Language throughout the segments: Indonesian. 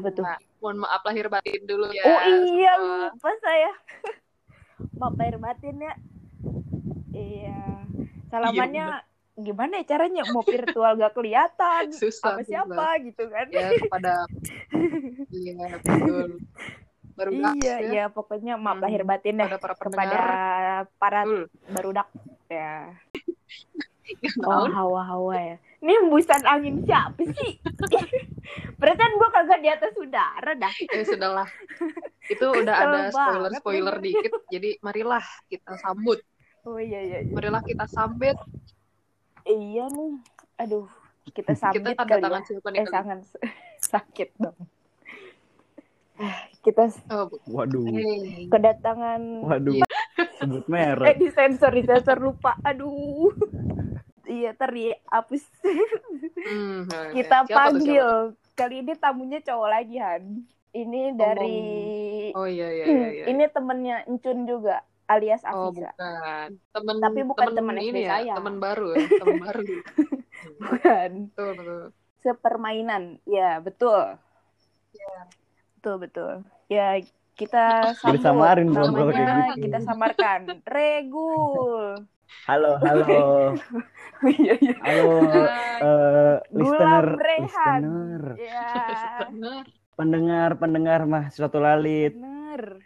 Apa tuh? Nah, mohon maaf lahir batin dulu ya. oh iya semua. lupa saya. Maaf lahir batin ya. Iya. Salamannya gimana ya caranya mau virtual gak kelihatan Susah, apa siapa gitu kan Ya kepada iya betul. Baru iya iya pokoknya maaf Hmm. lahir batin deh Pada para kepada para Betul. barudak ya oh hawa-hawa ya ini hembusan angin siapa sih Perasaan gua kagak di atas udara dah Ya sudahlah. Itu udah ada Kesel spoiler-spoiler dikit. Jadi marilah kita sambut. oh iya iya, iya. Marilah kita sambit. iya nih aduh kita sambit kita tanda kali tangan ya siapa nih? eh sangat sakit dong kita Oh, Waduh, hey. kedatangan waduh. Sebut eh merek. di sensor di sensor lupa aduh iya teri hapus Hmm, kita siapa tuh, panggil siapa? kali ini tamunya cowok lagi Han ini dari Oh iya iya Hmm, iya. iya. ini temennya Encun juga alias Oh Afisa bukan. Temen Tapi bukan temen SD ini ya, saya. temen baru ya, temen baru. bukan Betul betul. sepermainan ya betul Iya. betul betul ya kita sambut samarin namanya gitu. kita samarkan Regul Halo, halo. iya iya Halo, eh listener, Rehan. listener, ya Bener. pendengar, pendengar mah suatu lalit. bener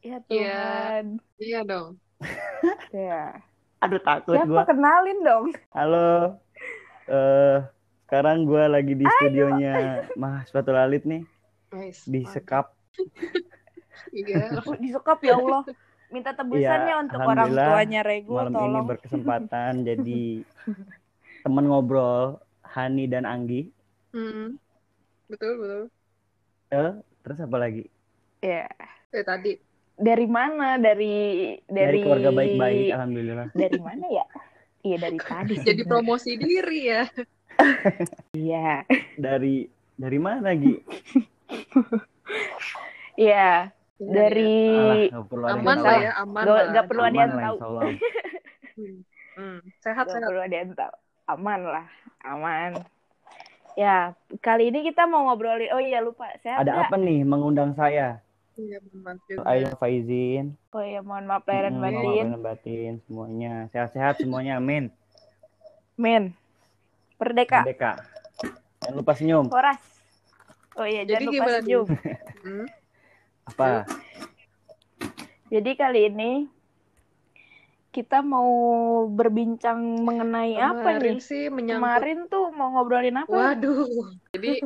ya Iya. Tuhan Iya dong. ya Aduh takut siapa gua. kenalin dong Halo. Eh sekarang gua lagi di studionya Mah Suatu Lalit nih Nice. di sekap. Iya. disekap ya Allah minta tebusannya Iya, untuk orang tuanya Regul Malam ini tolong berkesempatan jadi teman ngobrol Hani dan Anggi. Hmm. Betul betul. Eh, terus apa lagi? ya Eh tadi. dari mana dari Dari, dari keluarga baik-baik, alhamdulillah. dari mana ya iya dari tadi Jadi promosi diri ya. iya Dari dari mana Gi? iya dari perlu ada aman lah ya, aman Gak, lah. gak perlu ada yang tahu. Hmm. Hmm. Sehat Gak sehat. perlu ada yang tahu aman lah aman ya kali ini kita mau ngobrolin oh iya lupa saya Ada apa nih mengundang saya? Iya. Ayo Faizin. oh iya mohon maaf lahiran Mm, batin lahir batin semuanya. Sehat-sehat semuanya, amin. men merdeka Merdeka. Jangan lupa senyum. Horas oh iya Jadi jangan lupa senyum Hmm. Apa? jadi kali ini kita mau berbincang mengenai apa Kemarin nih sih menyangkut kemarin tuh mau ngobrolin apa Waduh. Jadi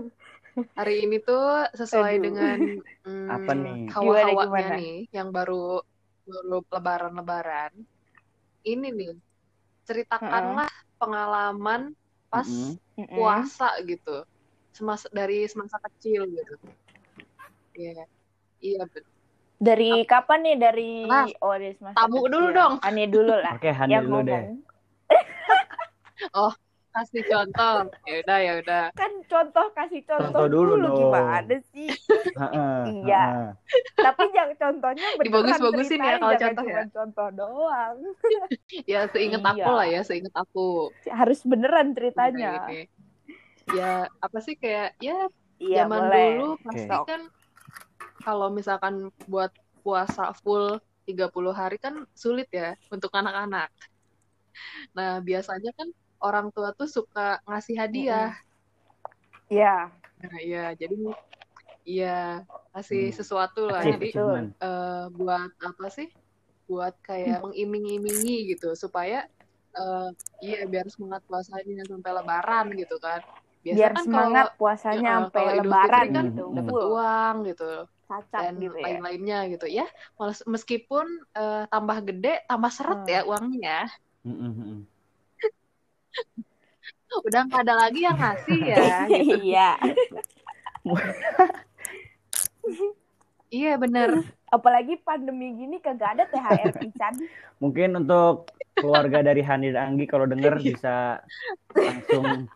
hari ini tuh sesuai Aduh. dengan hmm, Apa nih? hawa-hawanya nih yang baru baru lebaran-lebaran. Ini nih. Ceritakanlah pengalaman pas Mm-mm. Mm-mm. puasa gitu. Semasa dari semasa kecil gitu. Iya. Iya, betul. Dari kapan nih dari Nah, oh dari semasa tamu kecil. dulu dong. Ani dulu lah Oke, Hani yang dulu deh. ngomong Kasih contoh. Ya udah, ya udah. kan contoh kasih contoh, Contoh dulu dulu, dong. gimana sih Heeh, Iya. tapi jangan contohnya beneran Dibagus-bagusin ya kalau contoh ya. contoh doang Ya seinget Iya. aku lah ya, seinget aku. harus beneran ceritanya. Ya, apa sih kayak ya iya zaman boleh dulu pasti Sok. kan kalau misalkan buat puasa full 30 hari kan sulit ya untuk anak-anak. Nah, biasanya kan orang tua tuh suka ngasih hadiah. Iya Nah, iya, jadi iya kasih Hmm. sesuatu lah. Jadi eh, buat apa sih? Buat kayak mengiming-imingi gitu supaya eh, iya biar semangat puasanya sampai lebaran gitu kan. Biasa biar kan semangat kalau puasanya eh, sampai lebaran kan gitu dapat Full. uang gitu cacat dan gitu ya lain-lainnya gitu ya. Meskipun eh, tambah gede, tambah seret Hmm. ya uangnya. Udah nggak ada lagi yang ngasih ya. gitu. iya Iya bener. apalagi pandemi gini kagak ada THR pisan Mungkin untuk keluarga dari Hani dan Anggi kalau denger bisa langsung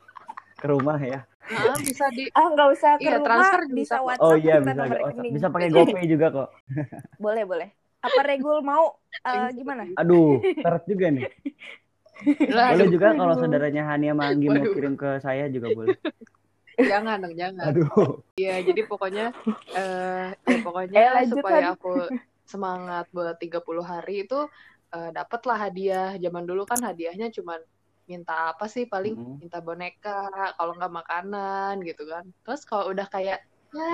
ke rumah ya. Nah, bisa di ah nggak usah ke Iya, rumah transfer bisa kok. WhatsApp Oh iya bisa oh, rekening. bisa pakai GoPay juga kok. boleh boleh apa Regul mau eh, gimana Aduh, seret juga nih. Boleh aduh. juga kalau saudaranya Hani sama Anggi mau kirim ke saya juga boleh. jangan dong jangan Aduh. Iya, jadi pokoknya eh ya pokoknya Eh, lanjut, supaya aku semangat buat 30 hari itu eh, dapatlah hadiah. Zaman dulu kan hadiahnya cuman minta apa sih paling Mm. minta boneka, kalau nggak makanan gitu kan. Terus kalau udah kayak ya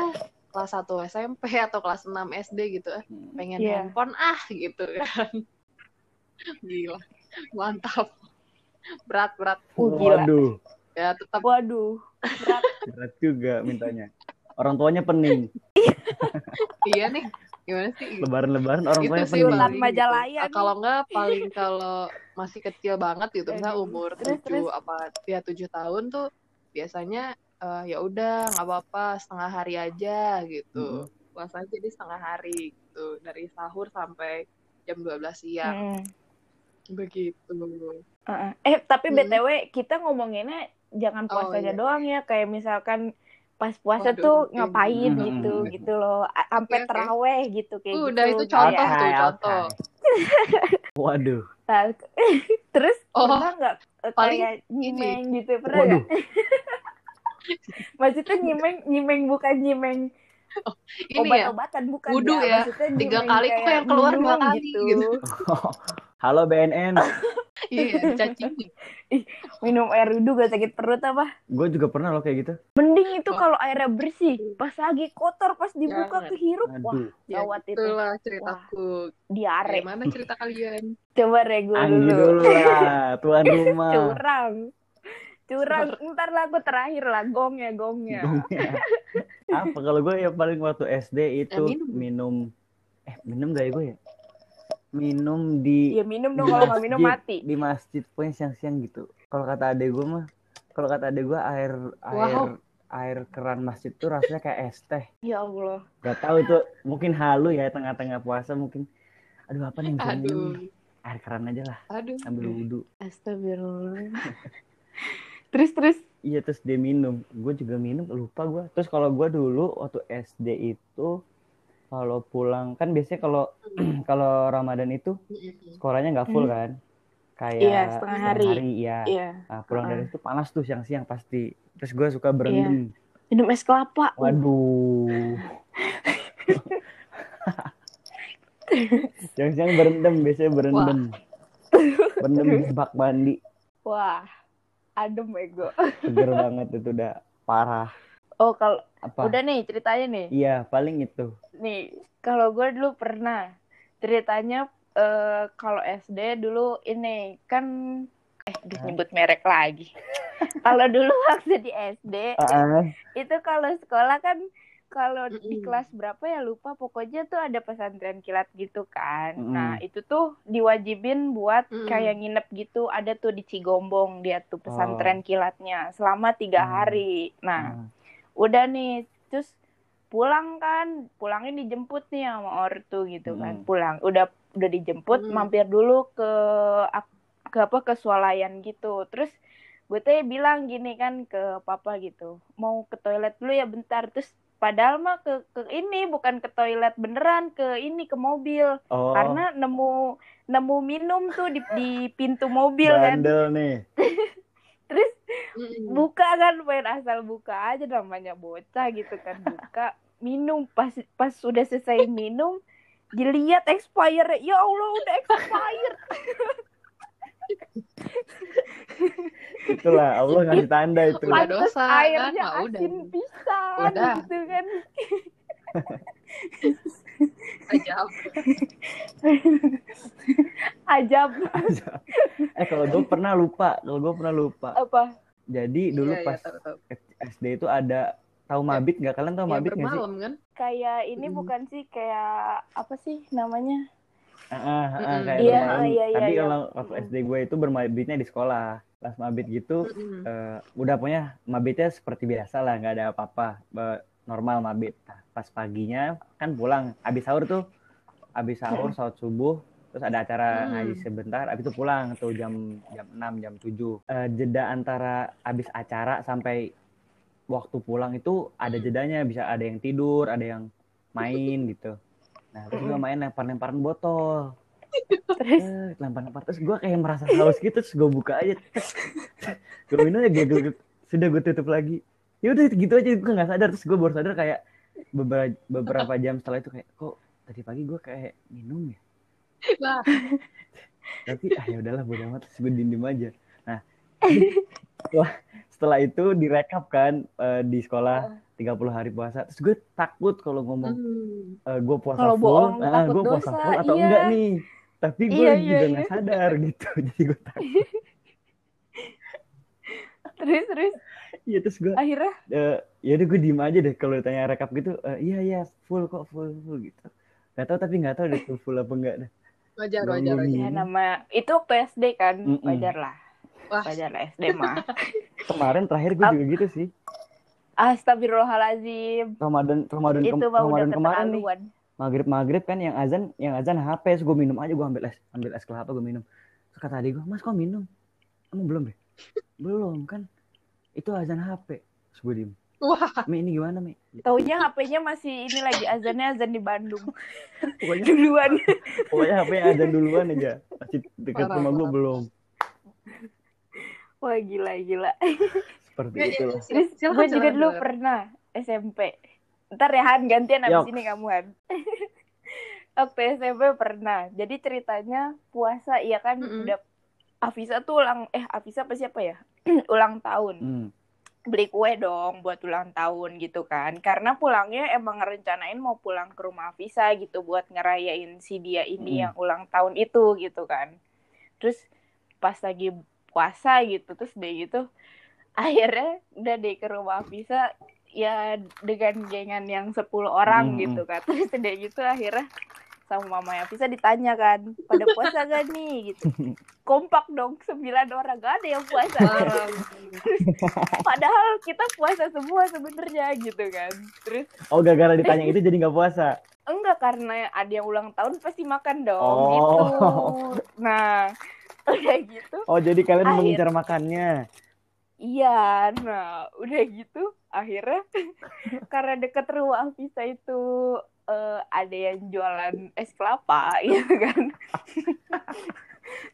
kelas 1 SMP atau kelas 6 SD gitu, eh, pengen Iya. handphone ah gitu kan. Gila. Mantap. Berat, berat. Uh, gila. Waduh, Ya tetap Waduh, berat. berat juga mintanya. Orang tuanya pening. iya nih. Gimana sih? Lebaran-lebaran orang Itu tuanya sih Majalaya gitu. Kalau enggak paling kalau masih kecil banget gitu, misalnya umur Terus, tujuh terus. apa ya tujuh tahun tuh biasanya eh, ya udah nggak apa-apa setengah hari aja gitu. Puasanya jadi setengah hari gitu dari sahur sampai jam 12 siang Mm. begitu. Uh-uh. Eh, tapi Mm. BTW kita ngomonginnya jangan Oh, puasanya iya. doang ya, kayak misalkan pas puasa Waduh, tuh iya, ngapain bener. gitu Mm. gitu loh, sampai Oke, oke. teraweh gitu kayak Uh, udah gitu. itu contoh Kayak- tuh, contoh. Waduh. Nah, terus Oh, pernah nggak eh, paling kayak nyimeng gitu pernah nggak? Maksudnya nyimeng nyimeng bukan nyimeng ini ya. obat-obatan bukan Wudu ya. Maksudnya Tiga kali kayak yang keluar dua kali gitu. Halo BNN. Iya, cacing. Minum air wudhu gak sakit perut apa? Gue juga pernah loh kayak gitu. Mending itu Wah. kalau airnya bersih, pas lagi kotor pas dibuka Jangan. kehirup, wah Aduh. Ya, gawat itu. itulah ceritaku. Diare. Gimana cerita kalian? Coba Anggi dulu. dulu lah, tuan rumah. Curang. Curang. Ntar lah aku terakhir lah gongnya gongnya. Gongnya. Apa kalau gue ya paling waktu SD itu Eh, minum. minum. eh minum gak ya gue ya? Minum di Ya minum dong kalau nggak minum mati. di masjid pokoknya siang-siang gitu. Kalau kata adek gue mah, kalau kata adek gue air air Wow. air keran masjid tuh rasanya kayak es teh. Ya Allah. Gak tahu itu mungkin halu ya tengah-tengah puasa mungkin. Aduh apa nih Aduh? Air keran aja lah aduh. sambil wudhu. Astagfirullah. terus terus. Iya terus dia minum, gue juga minum lupa gue. Terus kalau gue dulu waktu SD itu kalau pulang kan biasanya kalau kalau Ramadan itu sekolahnya nggak full Hmm. kan, kayak Iya, setengah hari. ya. Iya. Nah, pulang dari Heeh. itu panas tuh siang-siang pasti. Terus gue suka berendam. Minum es kelapa. Waduh. siang-siang berendam biasanya berendam. Berendam di bak mandi. Wah. Adem ego. Seger banget itu udah parah. Oh kalau Apa? udah nih ceritanya nih. Iya, paling itu. Nih, kalau gue dulu pernah ceritanya eh, kalau SD dulu ini kan eh udah Hah? nyebut merek lagi. kalau dulu waktu di SD Ah, itu kalau sekolah kan kalau di kelas berapa ya lupa pokoknya tuh ada pesantren kilat gitu kan. Mm-mm. Nah, itu tuh diwajibin buat Mm-mm. kayak nginep gitu. Ada tuh di Cigombong dia tuh pesantren kilatnya selama tiga Hmm. hari. Nah, ah. Udah nih terus pulang kan pulangnya dijemput nih sama ortu gitu kan Mm. pulang udah udah dijemput Mm. mampir dulu ke ke apa ke swalayan gitu terus gue teh bilang gini kan ke papa gitu mau ke toilet dulu ya bentar terus padahal mah ke ke ini bukan ke toilet beneran ke ini ke mobil Oh, karena nemu nemu minum tuh di di pintu mobil kan bandel nih. terus Mm-mm. buka kan main asal buka aja namanya bocah gitu kan buka minum pas pas sudah selesai minum dilihat expire ya Allah udah expired Itulah Allah ngasih tanda itu. Udah Pantes dosa, kan? airnya udah. asin pisan Udah. gitu kan Ajab. ajab Eh kalau gue pernah lupa, kalau gue pernah lupa. apa Jadi dulu Iya, iya, pas tahu, tahu. SD itu ada tahu mabit nggak? Kalian tahu Yang mabit nggak sih? kan? kayak ini Mm. bukan sih kayak apa sih namanya Ah, ah, ah, Mm-mm. kayak Iya, bermalam. iya, iya, Tapi iya. kalau waktu Mm. SD gue itu bermabitnya di sekolah. Pas mabit gitu, Mm-mm. eh, udah punya mabitnya seperti biasa lah, nggak ada apa-apa, normal mabit. Pas paginya kan pulang, habis sahur tuh, habis sahur saat subuh, terus ada acara Hmm. ngaji sebentar, habis itu pulang tuh jam jam 6, jam 7. Eh, jeda antara habis acara sampai waktu pulang itu ada jedanya, bisa ada yang tidur, ada yang main gitu. Nah, terus gue main lempar-lemparan botol terus eh, lempar-lempar terus gue kayak merasa haus gitu terus gue buka aja gue minum ya gue, gue- sudah gue tutup lagi ya udah gitu aja. Gue nggak sadar. Terus gue baru sadar kayak beberapa beberapa jam setelah itu kayak kok tadi pagi gue kayak minum ya? Wah, tapi ah ya udahlah bodo amat. Terus gue diem aja. Nah setelah, setelah itu direkap kan eh, di sekolah 30 hari puasa. Terus gue takut kalau ngomong hmm. eh, gue puasa Kalau full. bohong, ah, takut gue puasa dosa, full atau iya. enggak nih? Tapi gue Iya, iya, juga iya. nggak sadar gitu. Jadi gue takut. Terus terus iya terus gue akhirnya? eh, ya udah gue diem aja deh kalau ditanya rekap gitu. Eh, iya iya full kok full full gitu. Nggak tahu tapi nggak tahu deh full full apa enggak deh. Wajar, Belum wajar, wajar. ya nama itu waktu SD kan Mm-mm. wajar lah. Wah, wajar lah SD mah. Kemarin terakhir gue juga gitu sih. Astagfirullahalazim Ramadan Ramadan itu udah Ramadan kemarin nih. maghrib maghrib kan yang azan yang azan HP terus gue minum aja gue ambil es ambil es kelapa gue minum. Terus kata adik gue mas kok minum? Kamu belum deh? Belum kan itu azan HP gue diem. Wah, Mi ini gimana Mi? Taunya HP-nya masih ini lagi azannya azan di Bandung. Pokoknya duluan. Pokoknya HP azan duluan aja. Masih deket Parah, rumah gue belum. Wah gila gila. Seperti itu lah gue juga dulu pernah SMP ntar ya Han gantian abis Yok. ini kamu Han. Waktu SMP pernah. Jadi ceritanya puasa iya kan? Mm-mm. udah Afisa tuh ulang eh Afisa apa siapa ya? Ulang tahun. Hmm. beli kue dong buat ulang tahun gitu kan. Karena pulangnya emang ngerencanain mau pulang ke rumah Afisa gitu buat ngerayain si dia ini Mm. yang ulang tahun itu gitu kan. Terus pas lagi puasa gitu terus deh gitu akhirnya udah deh ke rumah Afisa ya dengan gengan yang 10 orang Mm, gitu kan. Terus deh gitu akhirnya sama mamanya Afisa ditanya kan pada puasa gak nih gitu kompak dong sembilan orang gak ada yang puasa. Padahal kita puasa semua sebenarnya gitu kan. Terus oh gara-gara ditanya itu jadi nggak puasa enggak karena ada yang ulang tahun pasti makan dong Oh. gitu. Nah, udah gitu. oh jadi kalian Akhir. mengincar makannya Iya, nah udah gitu akhirnya karena deket rumah Visa itu eh, ada yang jualan es kelapa gitu kan.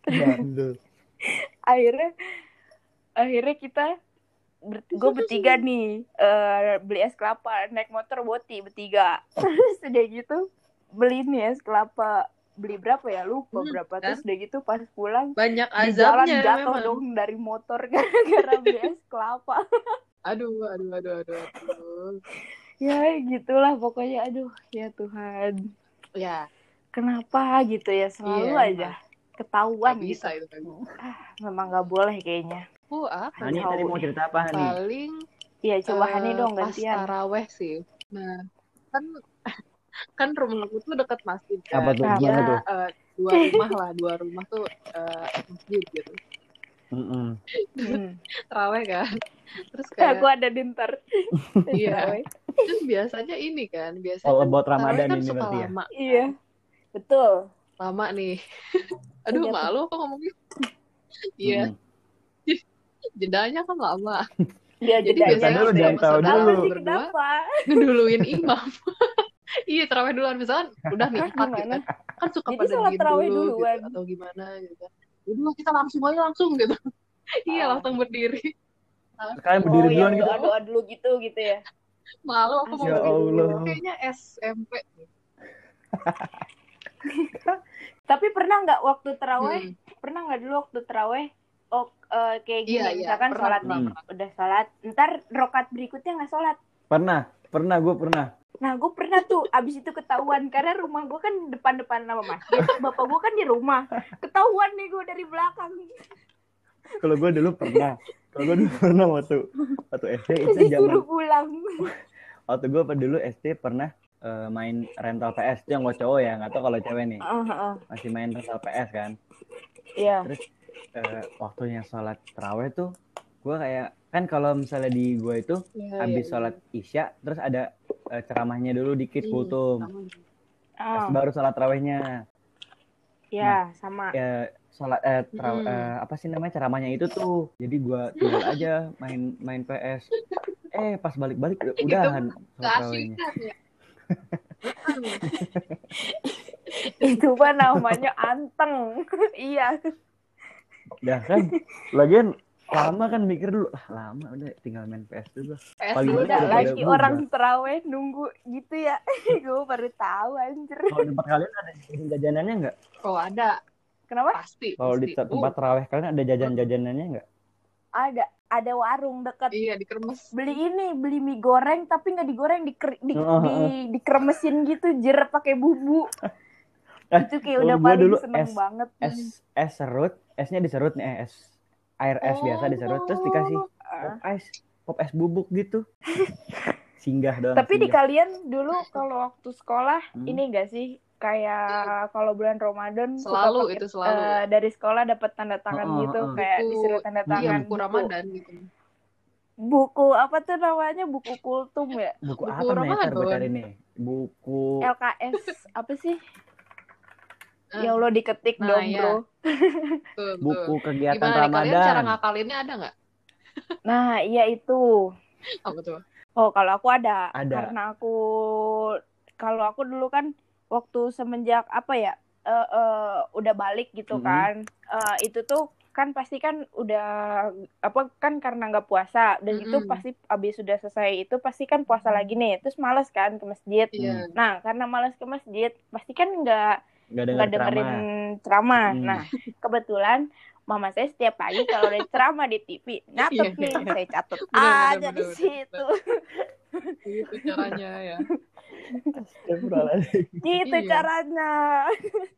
Bandel. akhirnya akhirnya kita gue bertiga nih eh, beli es kelapa naik motor boti bertiga terus udah gitu beli nih es kelapa beli berapa ya lupa Hmm, berapa kan? terus udah gitu pas pulang Banyak di jalan azabnya jatuh memang. dong dari motor gara-gara beli es kelapa Aduh, aduh, aduh, aduh, aduh. Ya gitulah pokoknya. Aduh ya Tuhan. Ya, kenapa gitu ya? Selalu Iya, aja ketahuan nggak gitu. bisa itu kan. memang nggak boleh kayaknya. Aku apa? Hani tadi mau cerita apa Hani? Paling Iya coba eh, Hani dong pas gantian. taraweh sih. Nah, kan kan rumah aku tuh dekat masjid kan. apa tuh? Ya, tuh? Eh, dua rumah lah, dua rumah tuh eh, masjid gitu. Hmm. Taraweh kan. Terus Eh, kayak aku ada di ntar. Iya. Terawih. kan biasanya ini kan, biasanya kan buat taraweh Ramadan kan ini suka berarti ya lama. Iya. Betul. Lama nih. Aduh, Iya, malu kok ngomongnya. Iya, Mm-mm. jedanya kan lama. Dia Jadi jedanya biasanya dulu, gitu. jangan tahu dulu. berdua kenapa? ngeduluin imam. iya, taraweh duluan misalkan udah nih gitu kan. Kan suka Jadi pada taraweh dulu duluan. gitu atau gimana gitu kan. Udah kita langsung aja langsung gitu. iya, Oh. langsung berdiri. kalian Oh berdiri iya duluan gitu doa doa dulu gitu gitu ya. Malu aku mau Ya berdiri dulu. Allah. Kayaknya SMP. Tapi pernah nggak waktu terawih? Hmm. Pernah nggak dulu waktu terawih? Oh eh, kayak gini Iya, iya. misalkan Pernah, sholat pernah, nih, pernah. udah sholat, ntar rokat berikutnya nggak sholat. pernah pernah gue pernah Nah, gue pernah tuh abis itu ketahuan karena rumah gue kan depan-depan nama masjid, bapak gue kan di rumah. Ketahuan nih gue dari belakang. kalau gue dulu pernah kalau gue dulu pernah waktu waktu SD itu zaman Disuruh pulang. waktu gue dulu SD pernah eh, main rental PS itu yang buat cowok ya nggak tahu kalau cewek nih Heeh, heeh. masih main rental PS kan Iya. Eh, waktunya sholat terawih tuh gue kayak kan kalau misalnya di gue itu Iya, habis iya, sholat isya terus ada eh, ceramahnya dulu dikit Hmm, kultum Ah, baru sholat terawihnya ya sama. ya sholat eh, teraw- Mm. eh, apa sih namanya ceramahnya itu tuh jadi gue tinggal aja main main PS eh pas balik-balik udah Gitu, udahan sholat kan ya. Itu mah namanya anteng. iya. ya kan lagian lama kan mikir dulu ah lama udah tinggal main PS dulu PS udah lagi pada orang bubar. terawih nunggu gitu ya. gue baru tahu anjir. kalau di tempat kalian ada jajan jajanannya nggak Oh ada, Kenapa? pasti. kalau di tempat terawih kalian ada jajan jajanannya nggak Ada ada warung dekat iya dikremes. beli ini beli mie goreng tapi nggak digoreng di, di, Heeh, di, dikremesin gitu jer pakai bumbu Eh, itu kayak udah paling dulu seneng es- banget es es serut esnya diserut nih eh, es air es biasa diserut terus dikasih pop ice pop es bubuk gitu singgah doang tapi di singgah. kalian dulu kalau waktu sekolah Hmm. ini gak sih kayak kalau bulan Ramadan suka Selalu pakai, itu selalu. eh, dari sekolah dapat tanda tangan Heeh, gitu heeh. kayak Buku- disuruh tanda Iya, tangan Iya, buku buku, Ramadan gitu. buku apa tuh namanya buku kultum ya buku buku apa nih Ramadan. bentar ini buku LKS apa sih ya Allah diketik Nah, dong iya. bro tuh, buku kegiatan Gimana nih kalian Ramadan cara ngakalinnya ada nggak? nah iya itu Apa tuh? Oh, kalau aku ada. Ada. Karena aku kalau aku dulu kan waktu semenjak apa ya? eh eh, udah balik gitu Mhm. kan. Eh, itu tuh kan pasti kan udah apa kan karena nggak puasa dan itu Mhm. pasti abis sudah selesai itu pasti kan puasa lagi nih terus males kan ke masjid Iya. nah karena males ke masjid pasti kan nggak nggak dengar dengerin ceramah. Hmm. Nah, kebetulan mama saya setiap pagi kalau ada ceramah di TV, nyatet Iya. nih, saya catat Bener, bener, aja di bener, bener, situ. Gitu caranya ya. Gitu Iya. caranya.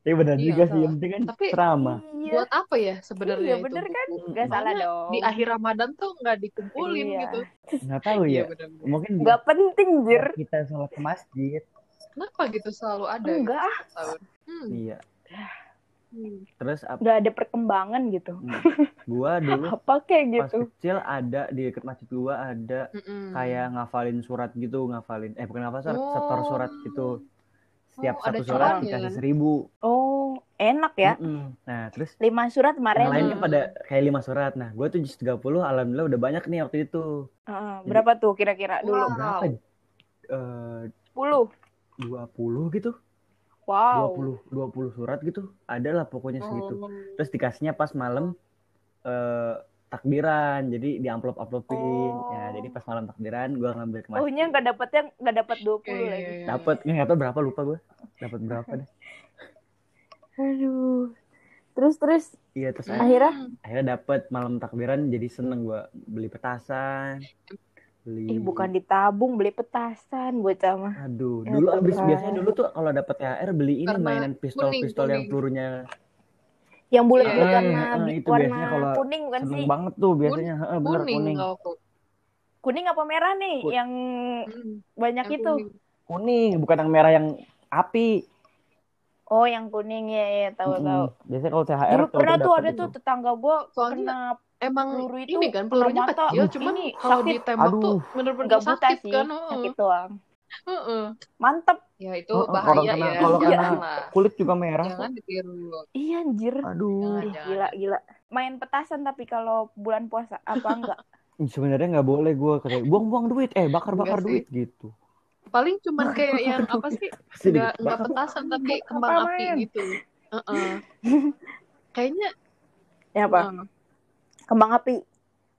Tapi benar Iya, juga sih yang penting kan Tapi ceramah Iya. buat apa ya sebenarnya Iya, itu bener kan? Nggak salah dong. Di akhir Ramadan tuh nggak dikumpulin Iya. gitu. nggak tahu Iya ya mungkin Nggak penting, Jir. kita sholat ke masjid Kenapa gitu selalu ada? gitu Enggak, ah. Hmm. iya Hmm. terus apa nggak ada perkembangan gitu. gua dulu Apa kayak pas gitu? kecil ada di dekat masjid gua ada Mm-mm. kayak ngafalin surat gitu ngafalin eh bukan ngafal surat Oh. setor surat gitu setiap Oh, satu surat dikasih seribu Oh, enak ya. Mm-mm. nah terus Lima surat yang kemarin. lain Hmm. kan pada kayak lima surat nah gua tuh just 30 alhamdulillah udah banyak nih waktu itu Heeh, berapa tuh kira-kira dulu? Wow. berapa eh 10. 20 gitu Wow. 20 20 surat gitu ada lah pokoknya segitu Oh. terus dikasihnya pas malam eh takbiran jadi di amplop amplopin Oh. ya jadi pas malam takbiran gua ngambil ke masjid Oh, nya nggak dapetnya nggak dapat 20 Iya, iya, lagi. iya. dapat nggak tahu berapa lupa gua dapat berapa deh Aduh. Terus terus iya terus. Akhirnya? akhirnya dapat malam takbiran jadi seneng gua beli petasan beli Ih, bukan ditabung, beli petasan bocah mah. aduh Ya dulu abis Tuhan. biasanya dulu tuh kalau dapat THR beli ini Karena mainan pistol kuning, pistol yang pelurunya Yang bulat-bulat Iya, warna iya, itu warna biasanya kalau kuning bukan sih? banget tuh biasanya Heeh, bener Kuning, kuning. Kuning apa merah nih? Kun- Yang Hmm, banyak yang itu. kuning. kuning bukan yang merah yang api Oh, yang kuning ya, ya tahu Mm-mm. tahu. biasanya kalau THR Dulu pernah tuh ada itu. tuh tetangga gua Soalnya kena Emang peluru itu ini kan pelurunya kena mata. kecil, Uh, cuman ini kalau sakit. ditembak tuh Aduh. bener-bener nggak buta sakit sih, kan. heeh. sakit doang. Heeh. Mantep. Ya itu kalau bahaya kena- ya. kalau kena Jangan lah. kulit juga merah Jangan ditiru. Iya anjir. aduh Jangan. Ih, gila gila. Main petasan tapi kalau bulan puasa apa enggak? sebenarnya nggak boleh gue kayak buang-buang duit eh bakar-bakar Enggak duit gitu Paling cuman kayak yang apa sih? Nggak nggak petasan tapi kembang api gitu. Heeh. Kayaknya Ya apa? heeh. Kembang api.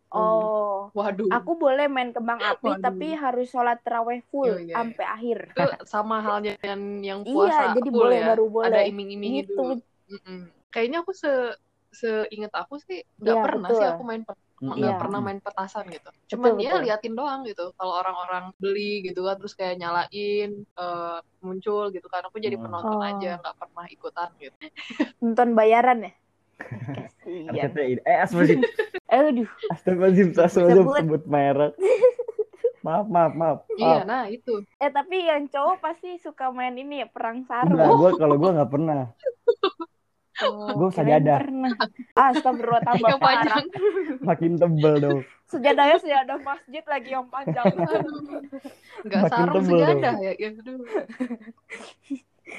Hmm. Oh. waduh. Aku boleh main kembang api Waduh. tapi harus sholat terawih full Iya, iya. sampai akhir. itu sama halnya dengan yang Iya, puasa jadi full boleh ya. baru boleh. Ada iming-imingnya Gitu. dulu. Mm-mm. Kayaknya aku se seingat aku sih nggak Iya, pernah betul. sih aku main nggak Iya. pernah main petasan gitu. Cuman Betul, ya betul. liatin doang gitu. Kalau orang-orang beli gitu kan terus kayak nyalain eh, muncul gitu kan aku jadi Hmm. penonton Oh. aja nggak pernah ikutan gitu. Nonton bayaran ya? Kasian. RCTI eh astagfirullahaladzim Aduh, astagfirullahaladzim astagfirullahaladzim Sebut. merek maaf maaf maaf Iya, maaf nah itu. eh tapi yang cowok pasti suka main ini ya perang enggak sarung. gue kalau gue nggak pernah Oh, Gua kirain sajadah. Pernah. Astagfirullah tambah Yang panjang. makin tebel dong Sejadahnya sejadah masjid lagi yang panjang. Nggak Makin sarung tebel sejadah ya. ya aduh.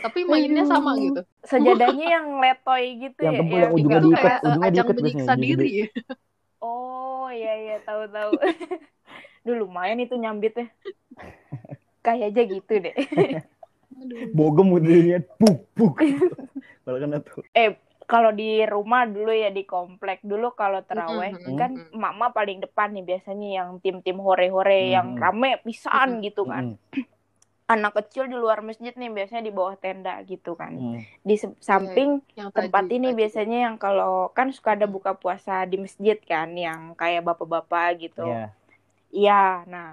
Tapi mainnya sama Aduh. gitu. Sejadahnya yang letoy gitu Yang ya. tebel, yang ujungnya diikat, kayak ujungnya ajang diikat menyiksa biasanya, diri. Oh iya iya tahu tahu. Dulu lumayan itu nyambitnya. Kayak aja gitu deh. Aduh. bogem udahnya puk puk kalau kena tuh Eh kalau di rumah dulu ya di komplek dulu kalau teraweh Mm-mm, kan mm-mm. emak-emak paling depan nih biasanya yang tim-tim hore-hore yang Mm-mm. rame pisan Mm-mm. gitu kan. Mm-mm. Anak kecil di luar masjid nih biasanya di bawah tenda gitu kan. Mm. Di samping Yang tempat tadi- ini tadi. biasanya yang kalau kan suka ada buka puasa di masjid kan yang kayak bapak-bapak gitu. Iya. Iya, nah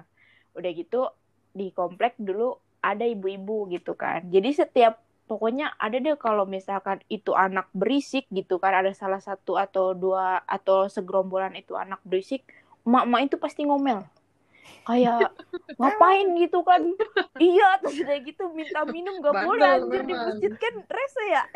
udah gitu di komplek dulu ada ibu-ibu gitu kan. Jadi setiap pokoknya ada deh kalau misalkan itu anak berisik gitu kan ada salah satu atau dua atau segerombolan itu anak berisik, emak-emak itu pasti ngomel. Kayak ngapain gitu kan? Iya, terus udah gitu minta minum gak Bandel boleh anjir di masjid kan rese ya.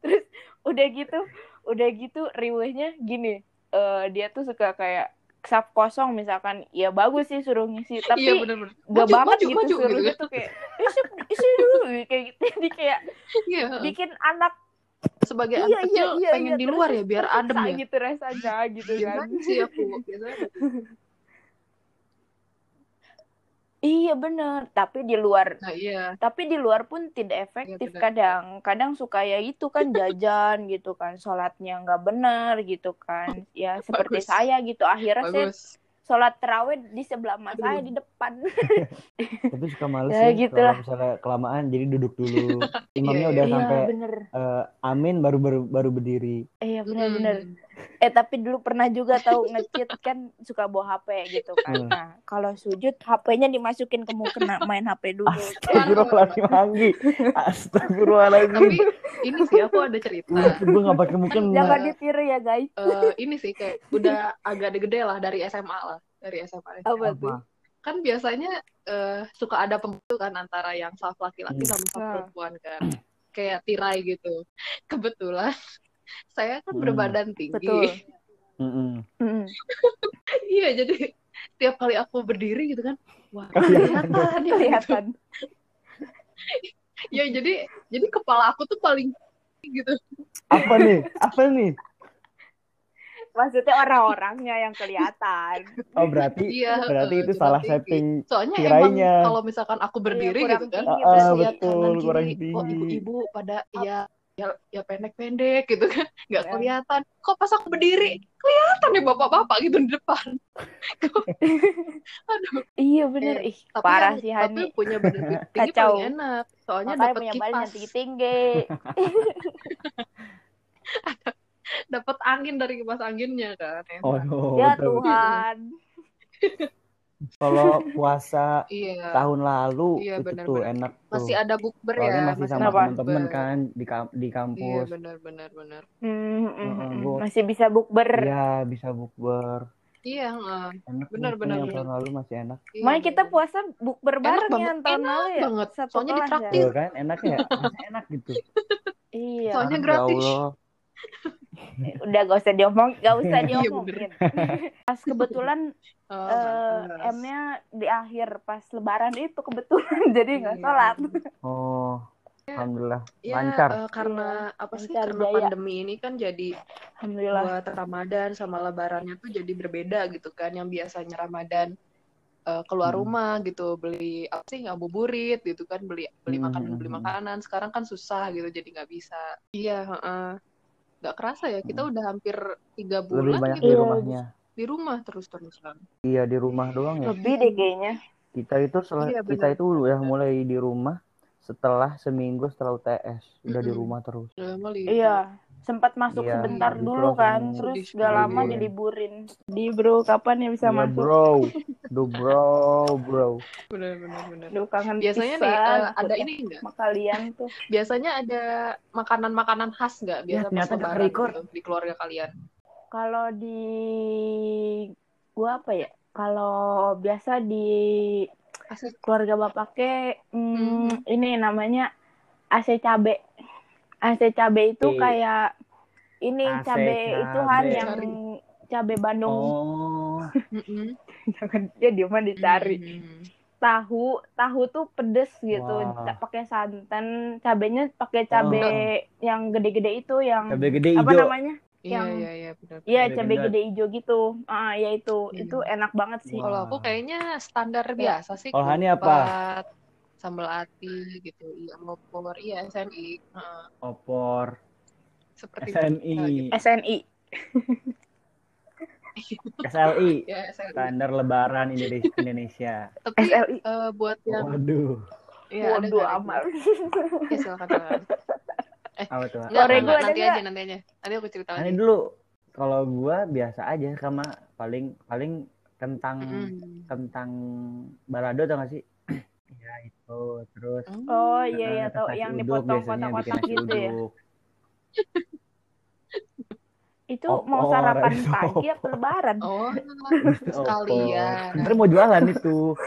terus udah gitu, udah gitu riwehnya gini. eh dia tuh suka kayak sap kosong misalkan ya bagus sih suruh ngisi tapi Iya bener-bener. gak Maju, banget maju, gitu maju, suruh gitu gitu kayak isi, isi dulu kayak gitu jadi kayak Iya. bikin anak Sebagai iya anak iya kecil iya pengen iya, di luar ya biar adem ya. gitu rasanya gitu kan Biasanya sih aku biasanya. iya bener tapi di luar Nah iya. tapi di luar pun tidak efektif benar. kadang kadang suka ya itu kan jajan gitu kan sholatnya nggak benar gitu kan ya seperti Bagus. saya gitu akhirnya saya Bagus. Sholat terawih di sebelah mas Aduh. saya di depan Tapi suka males Ya, sih gitulah. kalau misalnya kelamaan jadi duduk dulu. Imamnya Iya, udah iya sampai bener eh, amin baru baru baru berdiri. iya bener Mm-mm. Eh tapi dulu pernah juga tahu ngecit kan suka bawa HP gitu kan. Hmm. Nah kalau sujud HP-nya dimasukin ke mukena main HP dulu. Astagfirullahaladzim Anggi. Astagfirullahaladzim. Tapi ini sih aku ada cerita. Gue gak pakai mungkin Jangan ditiru ya guys. Eh, ini sih kayak udah agak gede lah dari SMA lah dari SMA Apa tuh? kan biasanya eh, suka ada pembentukan antara yang saf laki-laki Hmm. sama saf Ah. perempuan kan kayak tirai gitu kebetulan saya kan Hmm. berbadan tinggi Betul. Mm-mm. Mm. iya jadi tiap kali aku berdiri gitu kan wah Kelihatan. kelihatan ya Kelihatan. ya jadi jadi kepala aku tuh paling gitu Apa nih? Apa nih? Maksudnya orang-orangnya yang kelihatan. Oh berarti iya berarti eh, itu salah tinggi. setting. soalnya tirainya. emang kalau misalkan aku berdiri Iya, gitu kan tinggi, Ah, ah, lihat betul, kanan kurang kiri oh tinggi. ibu-ibu pada ya ya ya pendek-pendek gitu kan nggak Ya. kelihatan kok pas aku berdiri kelihatan nih bapak-bapak gitu di depan aduh Iya bener. Eh, Ih tapi parah yang- sih tapi Hani. punya badan tinggi Kacau. paling enak soalnya Makanya dapat punya badan yang kipas tinggi-tinggi. dapat angin dari kipas anginnya kan enak. Oh, no, ya betul. Tuhan. Kalau puasa iya tahun lalu Iya, itu tuh benar-benar. enak tuh. masih ada bukber ya masih sama Kenapa? teman-teman kan di kam- di iya kampus. benar benar benar Hmm, hmm, hmm. Masih bisa bukber. Iya, bisa bukber. iya. Enak Benar, benar, tahun lalu masih enak. Iya, Makanya kita puasa bukber bareng ya tahun enak lalu ya. banget. Satu Soalnya kelas ya. ditraktir. Tuh kan enak ya, masih enak gitu. Iya. Soalnya Ya gratis. Udah gak usah diomong, gak usah Iya, diomongin. Pas kebetulan Oh, eh, pantas. M-nya di akhir pas lebaran itu kebetulan jadi nggak Iya. sholat. Oh, alhamdulillah Ya, lancar. eh, karena apa sih? Lancar Karena jaya. pandemi ini kan jadi Alhamdulillah. buat Ramadan sama Lebarannya tuh jadi berbeda gitu kan. Yang biasanya Ramadan eh, keluar Hmm. rumah gitu beli apa sih ngabuburit gitu kan beli beli Hmm, makanan hmm, beli hmm. makanan. Sekarang kan susah gitu jadi nggak bisa. Iya, heeh. Nggak kerasa ya kita udah hampir tiga Hmm. Lebih bulan banyak gitu di rumahnya. di rumah terus-terusan. Iya, di rumah doang ya. Lebih deh kayaknya. Kita itu setelah Iya, kita itu udah mulai di rumah setelah seminggu setelah UTS, udah di Mm-mm. rumah terus. Iya. Sempat masuk Iya, sebentar itu dulu langsung kan, terus gak lama sekali. diliburin. Di bro, kapan ya bisa Iya, masuk? bro. Do bro, bro. Benar benar benar. Duh, kangen Biasanya nih pisan eh, ada aku ini enggak? sama kalian tuh. Biasanya ada makanan-makanan khas nggak biasa Ya, pas lebaran gitu, di keluarga kalian? Kalau di gua apa ya? Kalau biasa di Asik. keluarga bapaknya hmm, Hmm. ini namanya AC cabe. AC cabe itu Oke. kayak ini AC cabe itu kan cabe. yang cabe Bandung. Oh. Jangan dia di mana dicari. Mm. Tahu, tahu tuh pedes gitu. Ca- Pakai santan, cabenya pakai cabe yang gede-gede itu yang cabai gede apa hijau. namanya? Iya Yang- iya iya benar. Iya, Cabai cabe gede hijau gitu. Ah, ya itu. Hmm. Itu enak banget sih. Kalau aku kayaknya standar biasa sih. Kalau Hani apa? Sambal ati gitu iya opor iya SNI Heeh. opor, seperti SNI, gitu. SNI. SLI, ya SNI standar Lebaran Indonesia. Indonesia. tapi SLI. eh, buat yang Waduh, Iya, ada Waduh amal. nggak? Ya, silakan, silakan. apa tuh? Nggak, Orego nggak, ada nanti aja, nanti aja. Nanti aku cerita lagi. dulu, kalau gua biasa aja sama paling paling kentang Mm. kentang balado tau gak sih? Ya itu terus Oh iya iya tahu yang dipotong kotak-kotak gitu ya. Itu Opor, mau sarapan itu pagi apa lebaran? Oh, sekalian. Ntar mau jualan itu.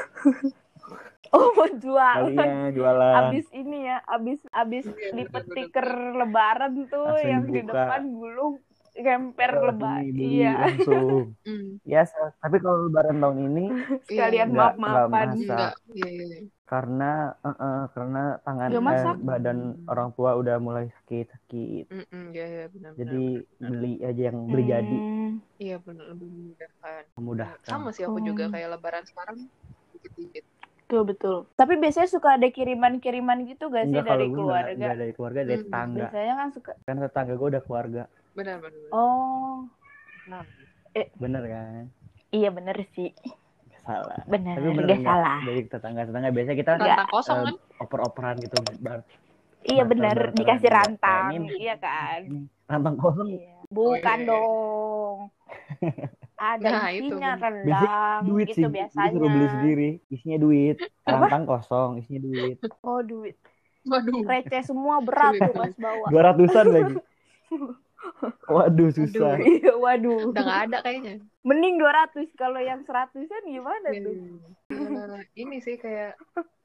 Oh mau jualan. Kalian jualan. Abis ini ya, abis abis Iya, lipet stiker lebaran tuh Langsung yang di dibuka. depan gulung kemper Oh, lebaran. Iya. langsung. Hmm, Ya, so- tapi kalau lebaran tahun ini Sekalian nggak masak. Enggak, iya, iya. iya. karena eh, eh, karena tangan eh, badan orang tua udah mulai sakit-sakit. Mm-mm, iya, iya, benar, Jadi benar. beli aja yang beli jadi Hmm. Iya, benar, lebih memudahkan. memudahkan. Sama sih aku juga Hmm. kayak lebaran sekarang dikit-dikit. Betul betul. Tapi biasanya suka ada kiriman-kiriman gitu gak sih Enggak dari keluarga? enggak dari keluarga dari Hmm, tetangga. Biasanya kan suka. Kan tetangga gue udah keluarga. Benar, benar. benar. Oh, Bener kan? iya bener sih. Salah. Bener, Tapi bener gak nggak? salah. Dari tetangga-tetangga biasanya kita Nggak. Rantang kosong eh, kan? oper-operan gitu. Bar- Iya barteran dikasih rantang, ini. iya kan? Rantang kosong Iya. Bukan iya. dong. Ada Nah, isinya rendang duit gitu sih. biasanya. Disuruh beli sendiri. Isinya duit. Rantang kosong, isinya duit. Oh duit. Waduh. Receh semua berat tuh pas bawa. Dua ratusan lagi. Waduh susah. Iya, waduh. Udah nggak ada kayaknya. Mending 200 kalau yang 100-an gimana Iya, tuh? iya. ini sih kayak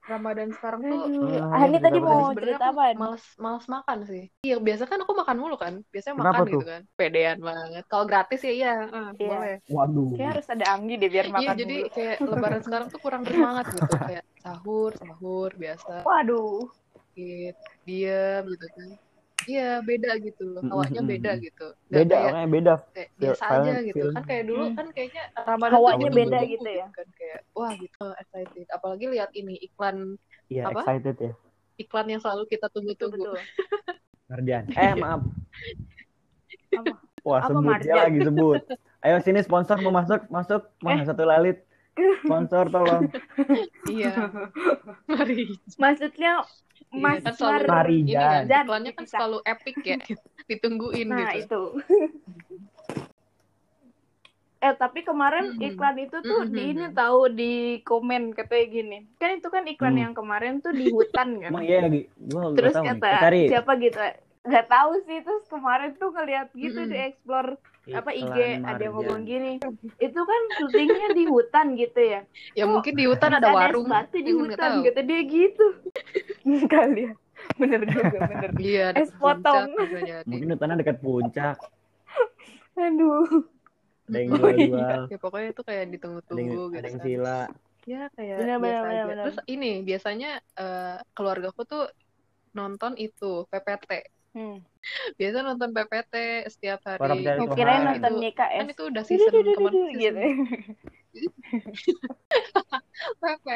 Ramadan sekarang tuh Aduh. Ah, ini tadi mau sebenarnya cerita aku apa? males males makan sih. Iya, biasa kan aku makan mulu kan. Biasanya Kenapa makan tuh? gitu kan. Pedean banget. Kalau gratis ya iya, ah, Iya. boleh. Waduh. Kayak harus ada Anggi deh biar Iya, makan jadi dulu. kayak lebaran sekarang tuh kurang bersemangat gitu. Kayak sahur, sahur biasa. Waduh. Dikit, diem gitu kan. Iya, beda gitu. Hawanya beda gitu. Nggak Beda, kayak, orangnya beda. kayak biasa aja film- gitu. film. Kan kayak dulu Hmm. kan kayaknya Ramadan Hawanya beda ditunggu-tunggu gitu ya? Kan kayak wah gitu excited. Apalagi lihat ini iklan Iya, Apa? excited ya. iklan yang selalu kita tunggu-tunggu. Marjan. Eh, maaf. Apa? Wah, Apa, sebut Marjan? dia lagi sebut. Ayo sini sponsor mau masuk, masuk. Mana satu lalit. Sponsor tolong. Iya. Mari. Maksudnya Iya, Mas kan selalu Mar- ini kan iklannya kan bisa. selalu epic ya. Ditungguin Nah, gitu. itu. eh, tapi kemarin Mhm. iklan itu tuh di Mhm. ini tahu di komen katanya gini. Kan itu kan iklan Hmm. yang kemarin tuh di hutan kan. Emang iya lagi. Gua Terus nih. kata siapa gitu nggak tahu sih terus kemarin tuh ngeliat gitu Mm-mm. di explore apa IG ada yang ngomong gini itu kan syutingnya di hutan gitu ya Ya Kok mungkin di hutan ada warung. batu di hutan tahu. kata dia gitu kali ya bener juga bener Iya, ada Es potong. Mungkin hutannya dekat puncak. aduh Ada yang Oh, iya. jual-jual. Ya pokoknya itu kayak ditunggu-tunggu gitu ada yang kan. sila. Ya kayak Benar, biasa aja. benar, benar. Terus ini biasanya eh, keluargaku tuh nonton itu PPT. Hmm. Biasa nonton PPT setiap hari. Pencari mau Tuhan. kirain Itu- nonton Kan YKS itu udah season kemarin gitu PPT.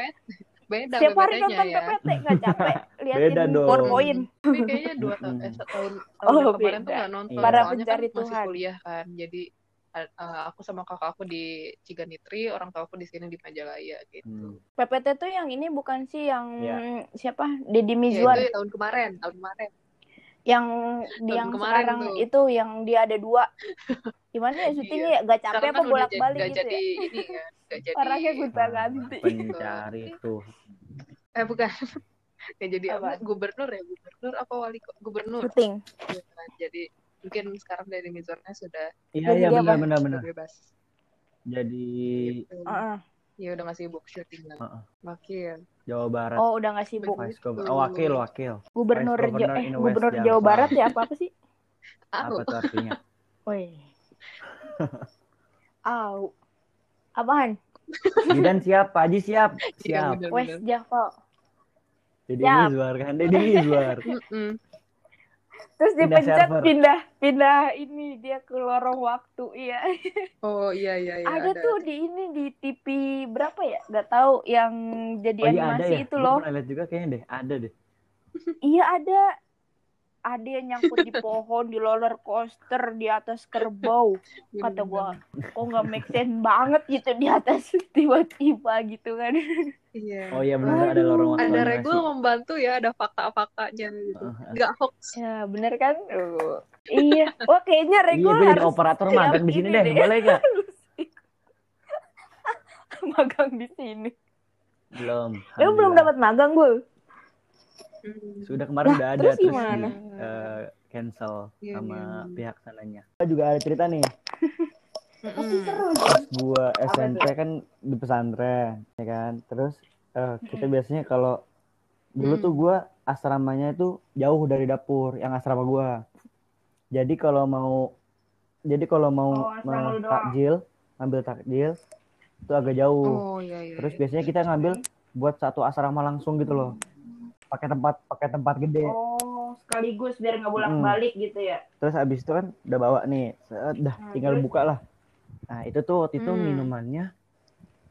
Beda Setiap hari nonton ya. PPT nggak capek Beda liatin dong. PowerPoint Tapi kayaknya dua tahun, eh, setahun, tahun Oh, kemarin tuh beda. nggak nonton. Para Soalnya pencari kan masih Tuhan. kuliah kan. Jadi eh, eh, aku sama kakak aku di Ciganitri, orang tua aku di sini di Majalaya gitu. Hmm. PPT tuh yang ini bukan sih yang Iya. siapa Deddy Ya, Mizwar itu tahun kemarin, tahun kemarin. Yang di Tahun yang kemarin sekarang tuh. itu yang dia ada dua gimana ya syutingnya ya gak capek Sekarang apa kan bolak jadi, balik gitu jadi ya ini nggak jadi. orangnya gonta ganti Pencari tuh. Eh bukan. Nggak jadi apa? Gubernur ya, gubernur apa wali? Gubernur. syuting Ya kan? Jadi mungkin sekarang dari Mizornya sudah Iya, iya benar benar benar. bebas. Jadi Gitu. Heeh. Ya udah nggak sibuk syuting lah. Heeh. Wakil. Jawa Barat. oh udah nggak sibuk Vice Gov- oh, wakil wakil. gubernur Vice Jo- Governor eh in West gubernur. Jawa Barat ya apa apa sih. Apa tuh artinya? Woi Au apaan Bidan siap, Pak Haji siap. Iya, Siap. bener. Java Jadi Siap. Mizwar kan, Deddy Mizwar. Terus Pindah dipencet server. pindah pindah ini dia ke lorong waktu. Iya. Oh iya iya iya. ada, tuh di ini di TV berapa ya? Gak tahu yang jadi Oh iya ada animasi ya. itu loh. pernah lihat juga kayaknya deh. Ada deh. Iya ada. Ada yang nyangkut di pohon, di roller coaster, di atas kerbau. Kata gua, kok nggak make sense banget gitu di atas tiba-tiba gitu kan. Iya. Oh iya benar ada lorong Ada regul membantu ya, ada fakta-faktanya gitu. Uh, Nggak hoax. Ya bener kan? Uh, iya. Wah kayaknya Iya, Regul gue jadi harus operator magang di sini ini deh. deh. Boleh gak? magang di sini. Belum. Lu belum dapat magang gue. Hmm. Sudah kemarin Lah, udah ada terus terus gimana? di, eh, cancel Iya, sama iya. pihak sananya. Kita juga ada cerita nih. Mm-mm. Pas gua SMP kan di pesantren, ya kan. Terus eh, kita biasanya kalau dulu Hmm. tuh gua asramanya itu jauh dari dapur, yang asrama gua. Jadi kalau mau jadi kalau mau Oh, takjil, ambil takjil itu agak jauh. Oh iya iya. Terus biasanya kita ngambil buat satu asrama langsung gitu loh. Pakai tempat pakai tempat gede. Oh, sekaligus biar nggak Mm. balik gitu ya. Terus habis itu kan udah bawa nih, set, dah Nah, tinggal terus? buka lah. Nah itu tuh waktu itu Hmm. minumannya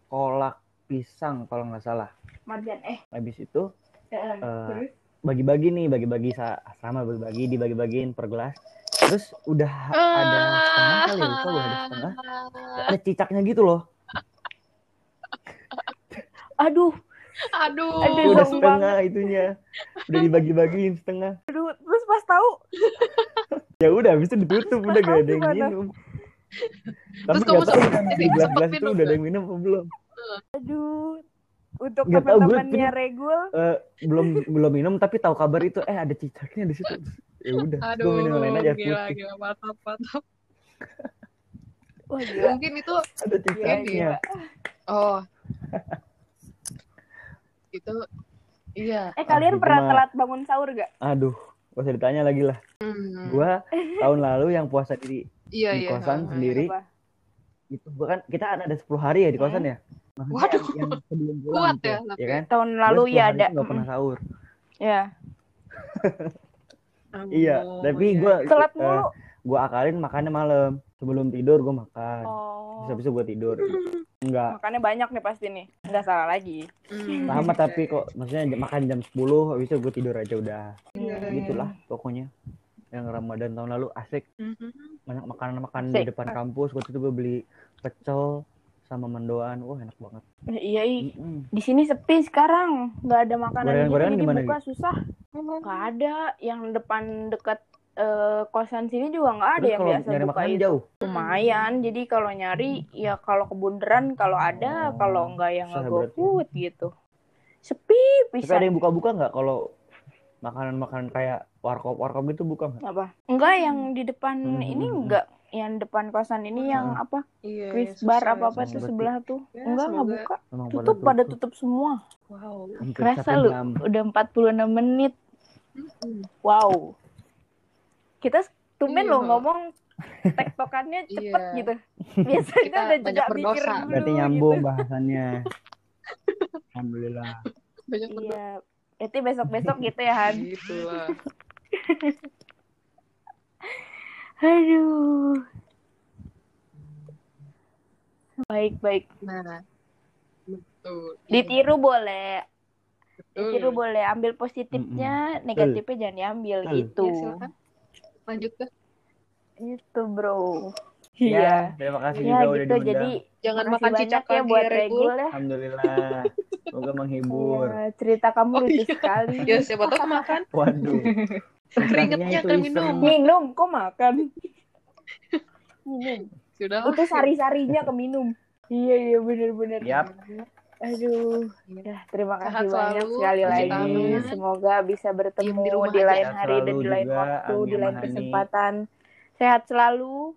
kolak pisang kalau nggak salah. Marjan eh. Habis itu eh, Eh, terus? bagi-bagi nih, bagi-bagi sa- asrama bagi-bagi, dibagi-bagiin per gelas. Terus udah ada setengah kali ya, lupa gua ada setengah. Ada cicaknya gitu loh. Aduh, Aduh. Aduh, udah setengah itunya. Udah dibagi-bagiin setengah. aduh, terus pas tahu Ya udah, habis itu ditutup udah gak ada yang minum. Tapi Terus kamu tahu yang di gelas-gelas itu minum udah ada yang minum apa belum. aduh untuk teman-temannya Regul Eh, belum belum minum tapi tahu kabar itu eh ada cicaknya di situ. Ya udah, Aduh, gue minum lain aja gila, putih. gila, mantap, mantap. wah gila Mungkin itu, Ada cicaknya. oh. Itu, iya. eh kalian itu pernah telat bangun sahur gak Aduh, gak usah ditanya lagi lah. Hmm. Gua tahun lalu yang puasa di iya, di iya. kosan ha. sendiri. Apa? itu gua kan kita ada 10 hari ya di kosan ya. Maksudnya Waduh. yang sebelum pulang Kuat gitu, ya, ya, tapi. kan? tahun lalu 10 ya ada nggak pernah sahur. ya Iya, tapi iya. gua telat eh, mulu gua akalin makannya malam. Sebelum tidur gua makan. oh habis itu gua tidur. Enggak. makannya banyak nih pasti nih nggak salah lagi Hmm. Sama tapi kok maksudnya makan jam 10 habis itu gua tidur aja udah. Iya, iya. Gitulah pokoknya. Yang Ramadan tahun lalu asik Mhm. banyak makanan-makanan Asik. di depan kampus. Waktu itu gua beli pecel sama mendoan. Wah, enak banget. iya ih. Mm-mm. di sini sepi sekarang nggak ada makanan gitu Gorengan-gorengan jadi gimana, buka susah nggak ada yang depan dekat eh, kosan sini juga nggak ada Terus yang kalau biasa nyari buka itu jauh. lumayan. Jadi kalau nyari ya kalau kebunderan kalau ada Oh, kalau nggak yang nggak. GoFood gitu. Sepi Tapi bisa. ada yang buka-buka nggak kalau makanan-makanan kayak warkop warkop gitu buka nggak? apa? Enggak yang di depan Hmm. ini enggak yang depan kosan ini yang apa? Iya, Chris susah bar ya, apa apa tuh sebelah tuh. Ya, enggak nggak buka. Emang tutup pada tutup. semua. Wow. Kerasa lu udah 46 menit. Hmm. wow kita tumben Iya. lo ngomong tektokannya cepet Iya. gitu biasanya Kita udah jeda mikir dulu Berarti nyambung gitu. bahasannya. Alhamdulillah. Banyak iya berarti besok besok gitu ya Han Gitu lah. aduh baik baik Nah, betul. ditiru boleh Betul. ditiru boleh ambil positifnya negatifnya jangan diambil Betul. gitu Ya, silakan. Lanjut ke. itu bro Ya, iya terima kasih ya juga udah gitu diundang. jadi Jangan makan banyak cicak ya buat ya, Regul. Regul ya Alhamdulillah. Semoga menghibur. Iya, cerita kamu Oh, lucu iya. sekali Ya, siapa tahu makan. Waduh. Keringetnya iseng. minum. minum kok makan minum Sudah itu sari-sarinya ke minum iya iya bener-bener Yap. Aduh ya terima kasih Sehat banyak selalu, sekali lagi. tangan. semoga bisa bertemu di rumah di aja. lain Sehat hari dan di lain waktu di lain kesempatan. Sehat selalu